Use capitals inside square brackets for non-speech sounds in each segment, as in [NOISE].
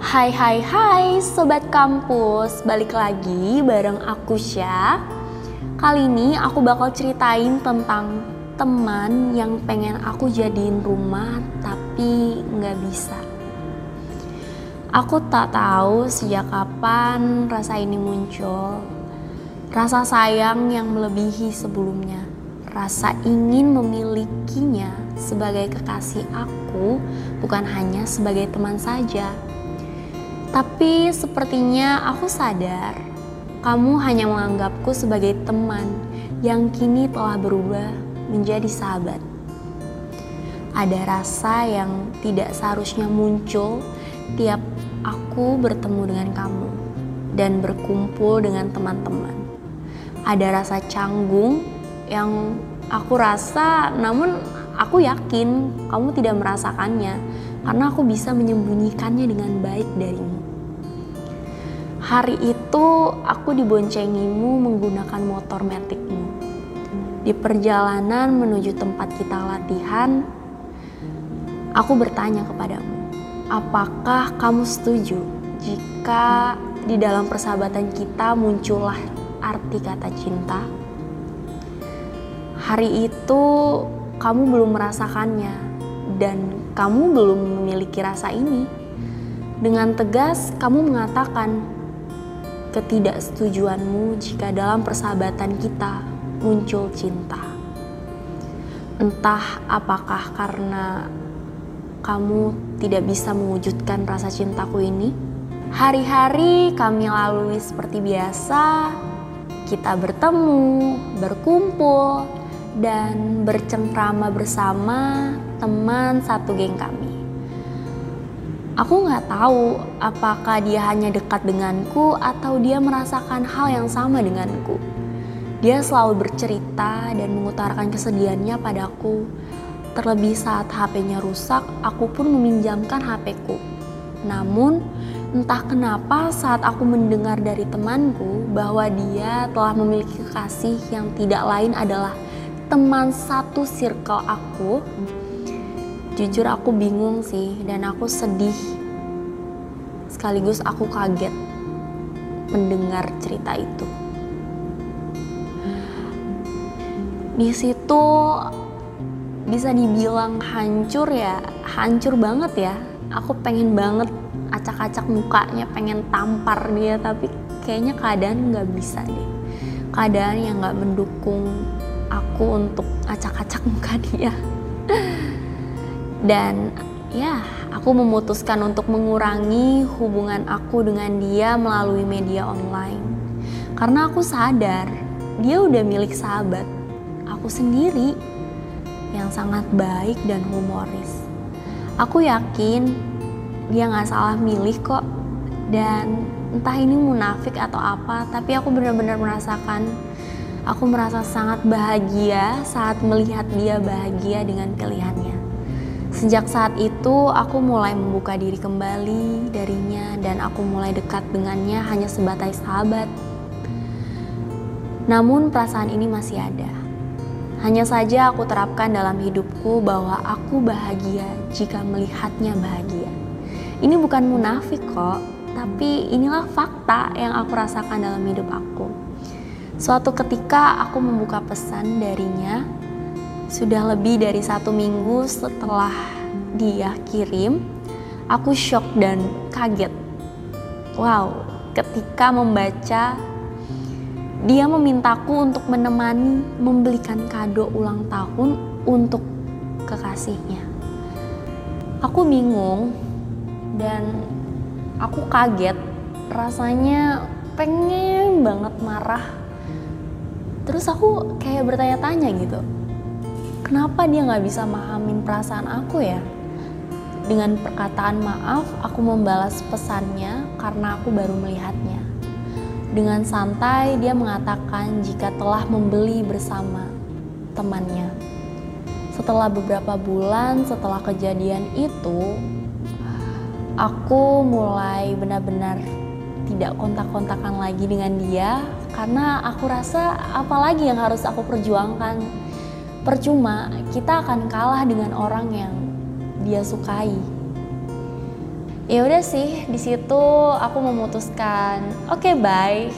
Hai hai hai sobat kampus, balik lagi bareng aku Syah. Kali ini aku bakal ceritain tentang teman yang pengen aku jadiin rumah tapi nggak bisa. Aku tak tahu sejak kapan rasa ini muncul. Rasa sayang yang melebihi sebelumnya. Rasa ingin memilikinya sebagai kekasih aku bukan hanya sebagai teman saja. Tapi sepertinya aku sadar kamu hanya menganggapku sebagai teman yang kini telah berubah menjadi sahabat. Ada rasa yang tidak seharusnya muncul tiap aku bertemu dengan kamu dan berkumpul dengan teman-teman. Ada rasa canggung yang aku rasa, namun aku yakin kamu tidak merasakannya karena aku bisa menyembunyikannya dengan baik darimu. Hari itu aku diboncengimu menggunakan motor metikmu. Di perjalanan menuju tempat kita latihan, aku bertanya kepadamu, Apakah kamu setuju jika di dalam persahabatan kita muncullah arti kata cinta? Hari itu kamu belum merasakannya dan kamu belum memiliki rasa ini. Dengan tegas kamu mengatakan ketidaksetujuanmu jika dalam persahabatan kita muncul cinta. Entah apakah karena kamu tidak bisa mewujudkan rasa cintaku ini? Hari-hari kami lalui seperti biasa, kita bertemu, berkumpul, dan bercengkrama bersama teman satu geng kami. Aku nggak tahu apakah dia hanya dekat denganku atau dia merasakan hal yang sama denganku. Dia selalu bercerita dan mengutarakan kesedihannya padaku Terlebih saat HP-nya rusak, aku pun meminjamkan HP-ku. Namun, entah kenapa saat aku mendengar dari temanku bahwa dia telah memiliki kekasih yang tidak lain adalah teman satu circle aku, jujur aku bingung sih dan aku sedih. Sekaligus aku kaget mendengar cerita itu. Di situ bisa dibilang hancur ya hancur banget ya aku pengen banget acak-acak mukanya pengen tampar dia tapi kayaknya keadaan nggak bisa deh keadaan yang nggak mendukung aku untuk acak-acak muka dia [LAUGHS] dan ya aku memutuskan untuk mengurangi hubungan aku dengan dia melalui media online karena aku sadar dia udah milik sahabat aku sendiri yang sangat baik dan humoris. Aku yakin dia nggak salah milih kok dan entah ini munafik atau apa, tapi aku benar-benar merasakan aku merasa sangat bahagia saat melihat dia bahagia dengan pilihannya. Sejak saat itu, aku mulai membuka diri kembali darinya dan aku mulai dekat dengannya hanya sebatas sahabat. Namun perasaan ini masih ada. Hanya saja aku terapkan dalam hidupku bahwa aku bahagia jika melihatnya bahagia. Ini bukan munafik kok, tapi inilah fakta yang aku rasakan dalam hidup aku. Suatu ketika aku membuka pesan darinya, sudah lebih dari satu minggu setelah dia kirim, aku shock dan kaget. Wow, ketika membaca dia memintaku untuk menemani membelikan kado ulang tahun untuk kekasihnya. Aku bingung dan aku kaget. Rasanya pengen banget marah. Terus aku kayak bertanya-tanya gitu. Kenapa dia nggak bisa mahamin perasaan aku ya? Dengan perkataan maaf, aku membalas pesannya karena aku baru melihatnya. Dengan santai, dia mengatakan jika telah membeli bersama temannya. Setelah beberapa bulan setelah kejadian itu, aku mulai benar-benar tidak kontak-kontakan lagi dengan dia karena aku rasa apalagi yang harus aku perjuangkan. Percuma, kita akan kalah dengan orang yang dia sukai. ya udah sih di situ aku memutuskan oke okay, bye.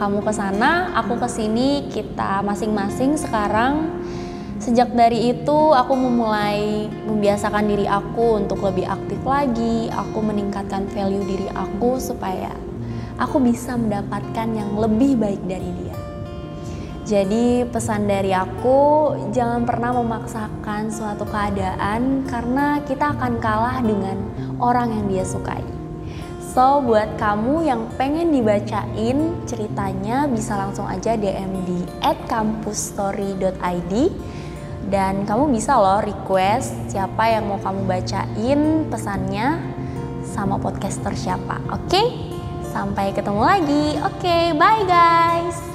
Kamu ke sana aku ke sini kita masing-masing sekarang. Sejak dari itu aku memulai membiasakan diri aku untuk lebih aktif lagi aku meningkatkan value diri aku supaya aku bisa mendapatkan yang lebih baik dari dia jadi pesan dari aku jangan pernah memaksakan suatu keadaan karena kita akan kalah dengan orang yang dia sukai. So buat kamu yang pengen dibacain ceritanya bisa langsung aja DM di @kampusstory.id dan kamu bisa loh request siapa yang mau kamu bacain pesannya sama podcaster siapa. Oke? Okay? Sampai ketemu lagi. Oke, okay, bye guys.